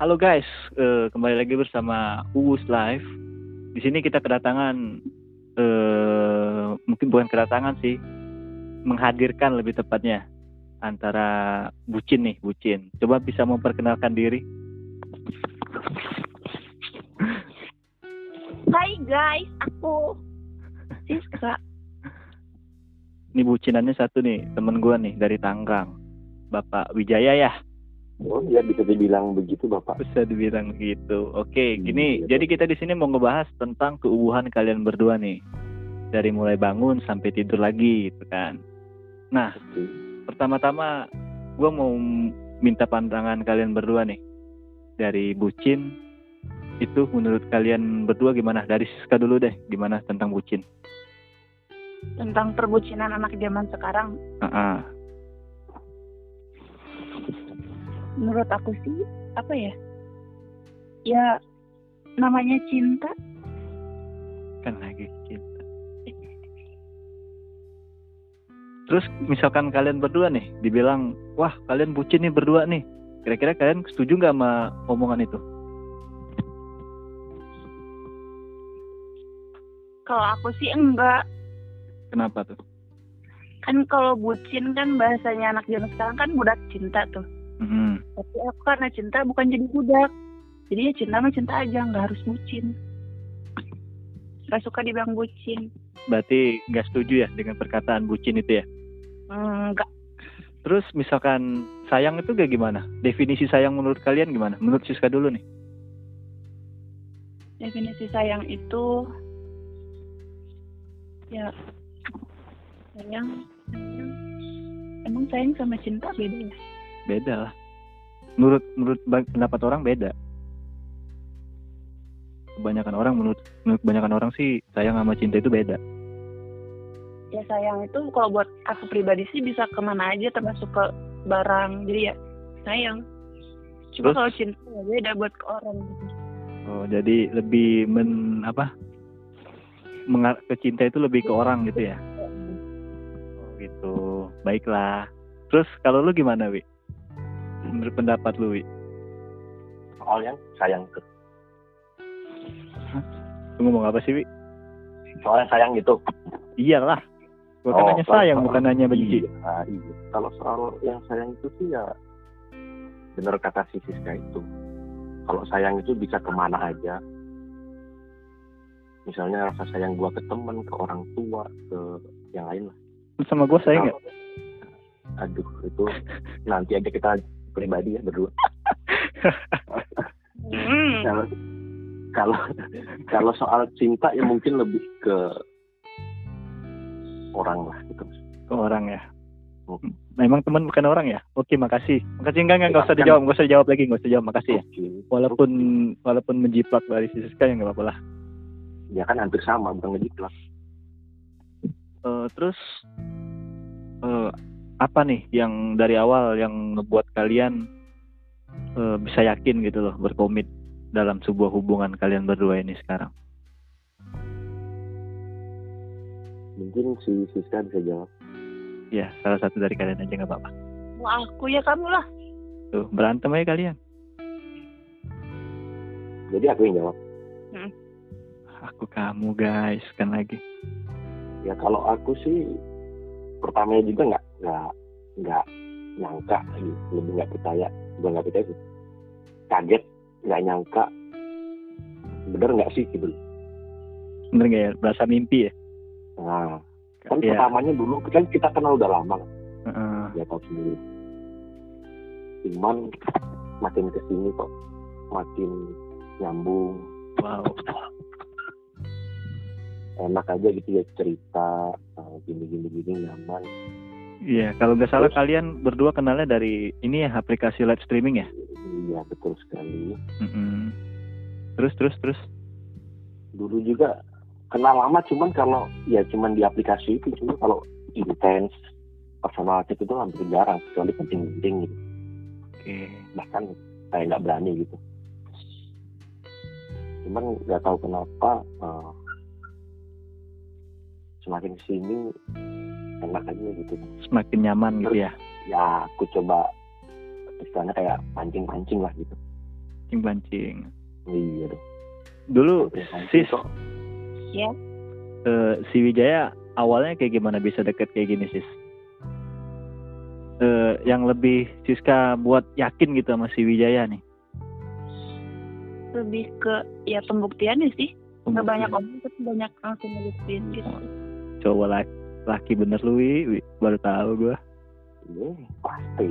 Halo guys, uh, kembali lagi bersama Uus Live. Di sini kita kedatangan, uh, mungkin bukan kedatangan sih, menghadirkan lebih tepatnya antara bucin nih, bucin. Coba bisa memperkenalkan diri. Hai guys, aku Siska. Ini bucinannya satu nih, temen gua nih dari Tanggang. Bapak Wijaya ya. Oh ya bisa dibilang begitu bapak. Bisa dibilang gitu. Oke, Hmm, gini. iya, jadi kita di sini mau ngebahas tentang keuuhan kalian berdua nih. Dari mulai bangun sampai tidur lagi, gitu kan. Nah, Oke. pertama-tama gue mau minta pandangan kalian berdua nih. Dari bucin, itu menurut kalian berdua gimana? Dari Siska dulu deh, gimana tentang bucin? Tentang perbucinan anak zaman sekarang, ah. Menurut aku sih apa ya? Ya namanya cinta. kan lagi cinta. Terus misalkan kalian berdua nih, dibilang, wah kalian bucin nih berdua nih. Kira-kira kalian setuju nggak sama omongan itu? Kalau aku sih enggak. Kenapa tuh? Kan kalau bucin kan bahasanya anak zaman sekarang kan budak cinta tuh. Mhm. Tapi aku karena cinta bukan jadi budak. Jadi ya cinta mah cinta aja, nggak harus bucin. Gak suka dibilang bucin. Berarti nggak setuju ya dengan perkataan bucin itu ya? Enggak. Terus misalkan sayang itu kayak gimana? Definisi sayang menurut kalian gimana? Menurut Siska dulu nih. Definisi sayang itu ya sayang, sayang. Emang sayang sama cinta beda ya? Beda lah. Menurut menurut pendapat orang beda. Kebanyakan orang menurut menurut kebanyakan orang sih sayang sama cinta itu beda. Ya sayang itu kalau buat aku pribadi sih bisa ke mana aja termasuk ke barang. Jadi ya sayang. Cuma Terus? kalau cinta ya beda buat ke orang gitu. Oh, jadi lebih men apa? Mengar ke cinta itu lebih ke orang gitu ya. Oh, gitu. Baiklah. Terus kalau lu gimana, Wi? Menurut pendapat lu, Wi? Soal yang sayang ke Lu ngomong apa sih, Wi? soal yang sayang itu. Iyalah. Gua kan Oh, soal- sayang, soal- bukan hanya benci. Iya, iya. Kalau soal yang sayang itu sih ya bener kata si Siska itu. Kalau sayang itu bisa ke mana aja. Misalnya rasa sayang gua ke temen, ke orang tua, ke yang lain lah. Sama gua sayang nggak? Aduh, itu nanti aja kita pribadi ya berdua. Hmm. kalau kalau kalau soal cinta ya mungkin lebih ke orang lah gitu Ke orang ya. Hmm. Memang teman bukan orang ya? Oke, makasih. Makasih enggak enggak, enggak usah dijawab, enggak usah dijawab lagi, enggak usah jawab, makasih ya. Walaupun walaupun menjiplak dari sisi Siska ya enggak apa-apa lah. ya kan hampir sama bukan ngejiplak Eh, terus eh, apa nih yang dari awal yang ngebuat kalian eh, bisa yakin gitu loh berkomit dalam sebuah hubungan kalian berdua ini sekarang? mungkin si Siska bisa jawab Ya, salah satu dari kalian aja nggak apa-apa. Mau aku ya kamu lah. Tuh, berantem aja kalian. jadi aku yang jawab Aku kamu guys, kan lagi. ya kalau aku sih pertamanya juga nggak nggak nggak nyangka gitu. lebih nggak percaya bukan nggak percaya sih kaget nggak nyangka bener nggak sih gitu Bener nggak ya? Berasa mimpi ya? nah kan Iya. pertamanya dulu kan kita kenal udah lama kan Heeh. ya tahu sendiri cuman makin ke sini kok makin nyambung wow. enak aja gitu ya cerita uh, gini gini gini nyaman Iya, kalau nggak salah Terus? kalian berdua kenalnya dari ini ya aplikasi live streaming ya? iya betul sekali Mm-mm. Terus terus terus. dulu juga kenal lama cuman kalau ya cuman di aplikasi itu cuma kalau intens personal chat itu hampir jarang kecuali penting-penting gitu Oke. bahkan kayak nggak berani gitu cuman nggak tahu kenapa uh, semakin ke sini enak aja gitu Semakin nyaman gitu ya. ya aku coba istilahnya kayak pancing-pancing lah gitu mancing-mancing. iya dong Dulu sis. Ya. eh, si Wijaya awalnya kayak gimana bisa deket kayak gini sis? Eh, yang lebih Siska buat yakin gitu sama si Wijaya nih. Lebih ke ya pembuktiannya sih. Nggak banyak omong tapi banyak langsung ngebuktiin gitu. Cowok laki, laki bener lu Wi. Wi. baru tahu gua. Iya, pasti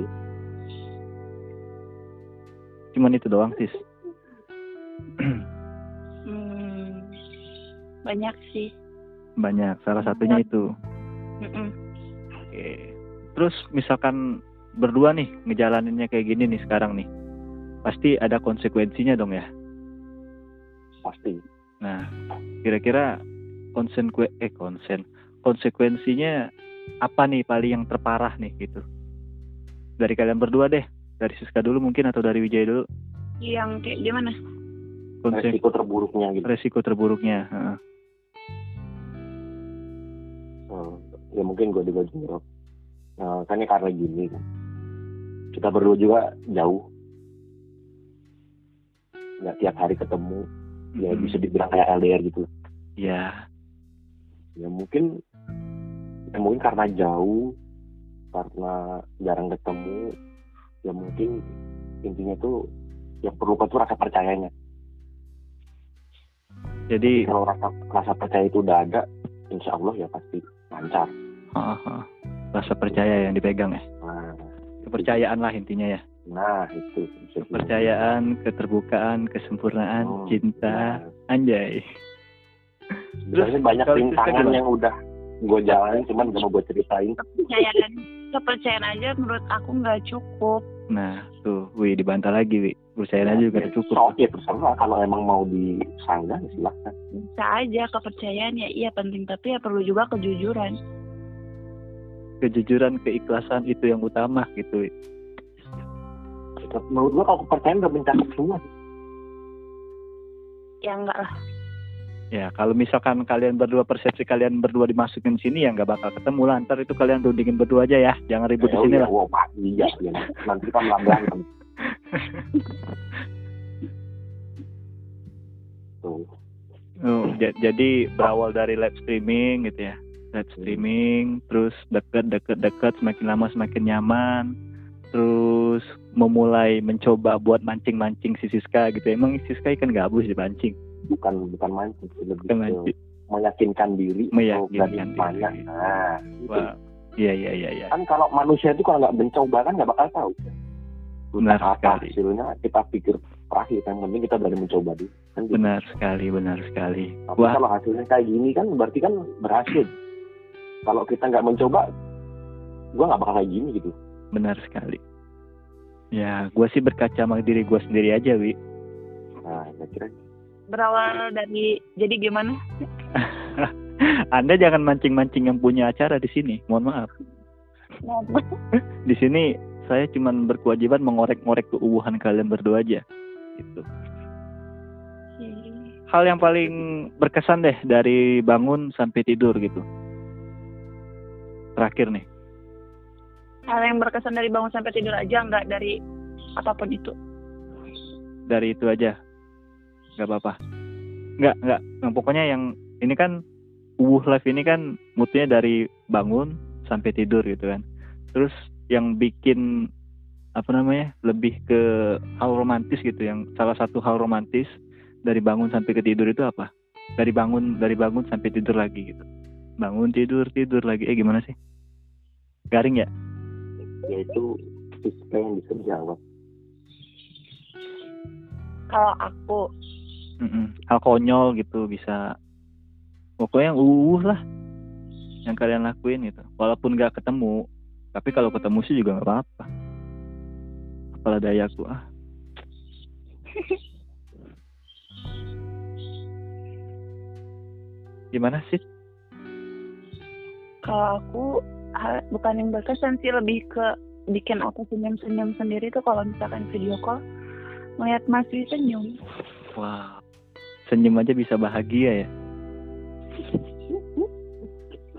Cuman itu doang sis. Hmm, banyak sih. Banyak. Salah satunya itu. Oke. Terus misalkan berdua nih ngejalaninnya kayak gini nih sekarang nih. Pasti ada konsekuensinya dong ya. pasti Nah, kira-kira konsen eh konsen konsekuensinya apa nih paling yang terparah nih gitu? Dari kalian berdua deh, dari Siska dulu mungkin atau dari Wijaya dulu. Yang kayak gimana? Konsen resiko terburuknya gitu resiko terburuknya. heeh. Hmm, ya mungkin gue juga jawab nah, kan ya karena gini kan kita berdua juga jauh nggak tiap hari ketemu ya Mm-mm. bisa dibilang kayak LDR gitu Ya, ya mungkin ya mungkin karena jauh karena jarang ketemu ya mungkin intinya tuh yang perlu tuh rasa percayanya jadi kalau rasa rasa percaya itu udah ada insya Allah ya pasti lancar heeh. rasa percaya yang dipegang ya. nah, Kepercayaan lah intinya ya. nah itu Kepercayaan, keterbukaan, kesempurnaan, Hmm, cinta, nah, anjay. Sebenarnya banyak rintangan yang udah gue jalanin cuman gak mau gue ceritain Kepercayaan, kepercayaan aja menurut aku nggak cukup. Nah, tuh, wih dibantah lagi, wih. Percayaan aja juga Ya, udah cukup. so, ya terserah kalau emang mau disanggah ya silahkan Bisa aja kepercayaan ya iya penting tapi ya perlu juga kejujuran. Kejujuran, keikhlasan itu yang utama gitu. wih. menurut gue kalau kepercayaan udah mencakup semua Ya enggak lah. Ya, kalau misalkan kalian berdua persepsi kalian berdua dimasukin sini ya nggak bakal ketemu lah. Ntar itu kalian rundingin berdua aja ya. Jangan ribut di Ya, sini ya, lah. Pak, iya, iya. nanti malah berantem tuh Oh, ja- jadi berawal dari live streaming gitu ya. Live streaming, terus deket, deket, deket, semakin lama semakin nyaman. Terus memulai mencoba buat mancing-mancing si Siska gitu. Emang Siska ikan gabus dipancing. Bukan bukan sih, lebih ke meyakinkan diri Meyakinkan atau diri. banyak nah itu. Wah, iya iya iya iya. kan kalau manusia itu kalau nggak mencoba kan nggak bakal tahu Benar Entah apa sekali. hasilnya kita pikir terakhir yang penting kita berani mencoba dulu kan gitu. Benar sekali, benar sekali. Tapi Wah, kalau hasilnya kayak gini kan berarti kan berhasil. Kalau kita nggak mencoba, gua nggak bakal kayak gini gitu. benar sekali. Ya, gue sih berkaca sama diri gue sendiri aja, Wi. Nah, saya kira Berawal dari jadi gimana? Anda jangan mancing-mancing yang punya acara di sini. Mohon maaf. Di sini saya cuma berkewajiban mengorek-ngorek keuuhan kalian berdua aja. Gitu. Hal yang paling berkesan deh dari bangun sampai tidur gitu. Terakhir nih. Hal yang berkesan dari bangun sampai tidur aja nggak dari apa pun itu. Dari itu aja. Gak apa-apa. Nggak, nggak. Nah, pokoknya yang ini kan Uwuh Live ini kan moodnya dari bangun sampai tidur gitu kan. Terus yang bikin apa namanya lebih ke hal romantis gitu yang salah satu hal romantis dari bangun sampai ke tidur itu apa dari bangun dari bangun sampai tidur lagi gitu bangun tidur tidur lagi eh gimana sih garing ya yaitu Siska yang bisa jawab. Kalau aku Mm-mm. hal konyol gitu bisa pokoknya yang uh lah yang kalian lakuin gitu. Walaupun nggak ketemu tapi kalau ketemu sih juga nggak apa-apa. Apalah dayaku ah. Gimana sih? Kalau aku bukan yang berkesan sih lebih ke bikin aku senyum-senyum sendiri tuh kalau misalkan video call melihat Mas Dwi senyum. wow senyum aja bisa bahagia ya.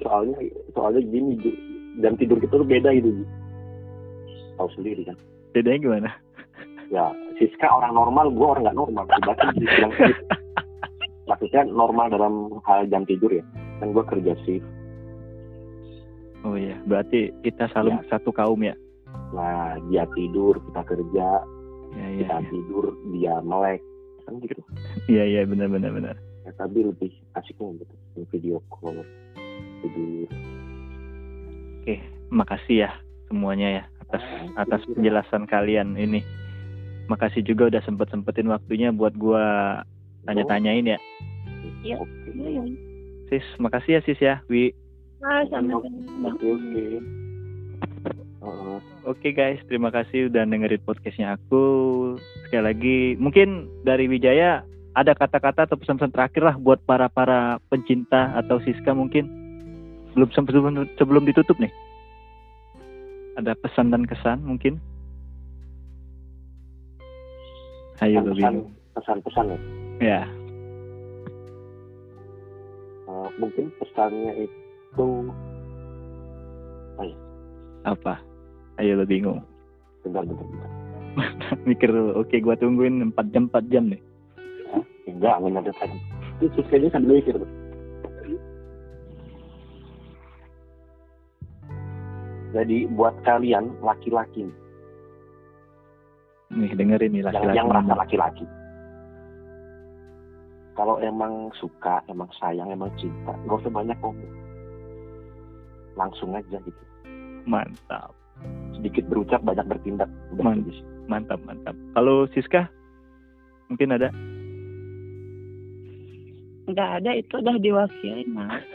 Soalnya soalnya gini jam tidur kita tuh beda gitu. Tahu sendiri kan. bedanya gimana? Ya Siska orang normal gue orang nggak normal. Berarti dibilang gitu. maksudnya normal dalam hal jam tidur ya. Kan gue kerja shift. Oh iya berarti kita selalu Ya. satu kaum ya? Nah dia tidur kita kerja. Iya iya kita tidur dia melek kan gitu. Iya iya benar benar benar. Ya, tapi lebih asiknya gitu video call tidur oke makasih ya semuanya ya atas atas penjelasan kalian ini. Makasih juga udah sempet sempetin waktunya buat gua tanya-tanyain ya. Iya. Iya, iya. sis makasih ya sis ya wi. Ah, sama-sama. oke oke. Heeh. Oke guys, terima kasih udah dengerin podcastnya aku. Sekali lagi, mungkin dari Wijaya ada kata-kata atau pesan-pesan terakhir lah buat para para pencinta atau Siska mungkin belum sebelum sebelum ditutup nih. Ada pesan dan kesan mungkin? Ayo lebih. pesan pesan-pesan ya Ya, Eh, mungkin pesannya itu apa? Ayo lo bingung. bentar bentar, bentar. Mikir dulu. Oke, gua tungguin 4 jam 4 jam nih. enggak nggak ada tadi itu kayaknya sambil mikir tuh. jadi buat kalian laki-laki Nih dengerin nih yang, laki-laki. yang merasa ngomong. laki-laki kalau emang suka emang sayang emang cinta gak usah banyak ngomong langsung aja gitu Mantap. Sedikit berucap banyak bertindak udah Man- bagus. Mantap, mantap. Kalau Siska mungkin ada? Nggak ada, itu udah diwakilin, Mas.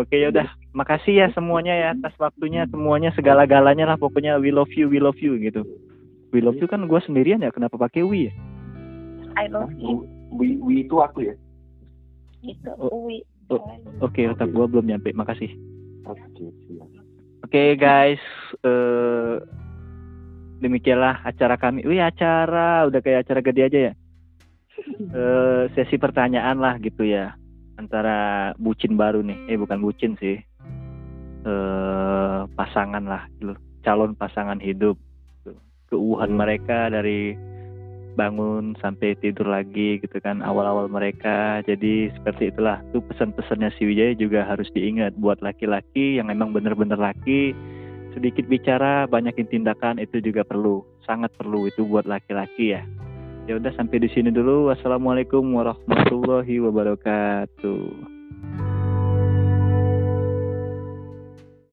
Oke ya udah, makasih ya semuanya ya atas waktunya semuanya segala-galanya lah pokoknya we love you, we love you gitu. We love you kan gue sendirian ya, kenapa pakai we ya? I love you. Wi, wi itu aku ya Itu, Oh. Uwi. Oh. Oke, otak gue belum nyampe, makasih. Oke siap Oke guys, eh demikianlah acara kami. Wih acara, udah kayak acara gede aja ya. Eh sesi pertanyaan lah gitu ya antara bucin baru nih. Eh bukan bucin sih. Eh pasangan lah, gitu. calon pasangan hidup. Keuuhan Hmm. mereka dari bangun sampai tidur lagi gitu kan awal-awal mereka. Jadi seperti itulah. Tuh pesan-pesannya si Wijaya juga harus diingat buat laki-laki yang memang benar-benar laki. Sedikit bicara banyakin tindakan itu juga perlu. Sangat perlu itu buat laki-laki ya. Ya udah sampai di sini dulu. Wassalamualaikum warahmatullahi wabarakatuh